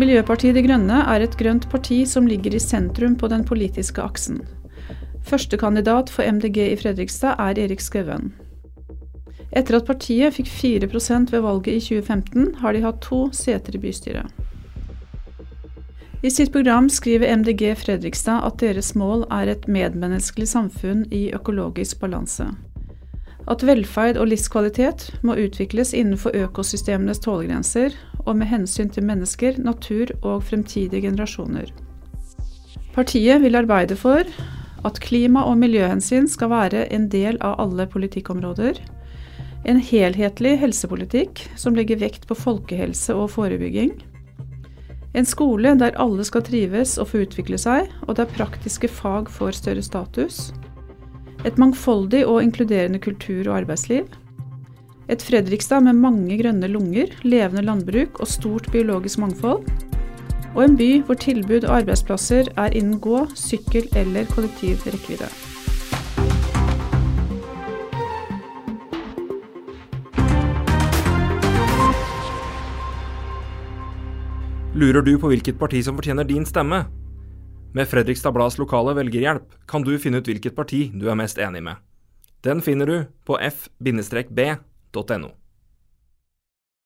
Miljøpartiet De Grønne er et grønt parti som ligger i sentrum på den politiske aksen. Førstekandidat for MDG i Fredrikstad er Erik Skauen. Etter at partiet fikk 4% ved valget i 2015, har de hatt to seter i bystyret. I sitt program skriver MDG Fredrikstad at deres mål er et medmenneskelig samfunn i økologisk balanse. At velferd og livskvalitet må utvikles innenfor økosystemenes tålegrenser, og med hensyn til mennesker, natur og fremtidige generasjoner. Partiet vil arbeide for at klima- og miljøhensyn skal være en del av alle politikkområder. En helhetlig helsepolitikk som legger vekt på folkehelse og forebygging. En skole der alle skal trives og få utvikle seg, og der praktiske fag får større status. Et mangfoldig og inkluderende kultur- og arbeidsliv. Et Fredrikstad med mange grønne lunger, levende landbruk og stort biologisk mangfold. Og en by hvor tilbud og arbeidsplasser er innen gå-, sykkel- eller kollektiv rekkevidde. Lurer du på hvilket parti som fortjener din stemme? Med Fredrikstad Blads lokale velgerhjelp kan du finne ut hvilket parti du er mest enig med. Den finner du på f-b.no.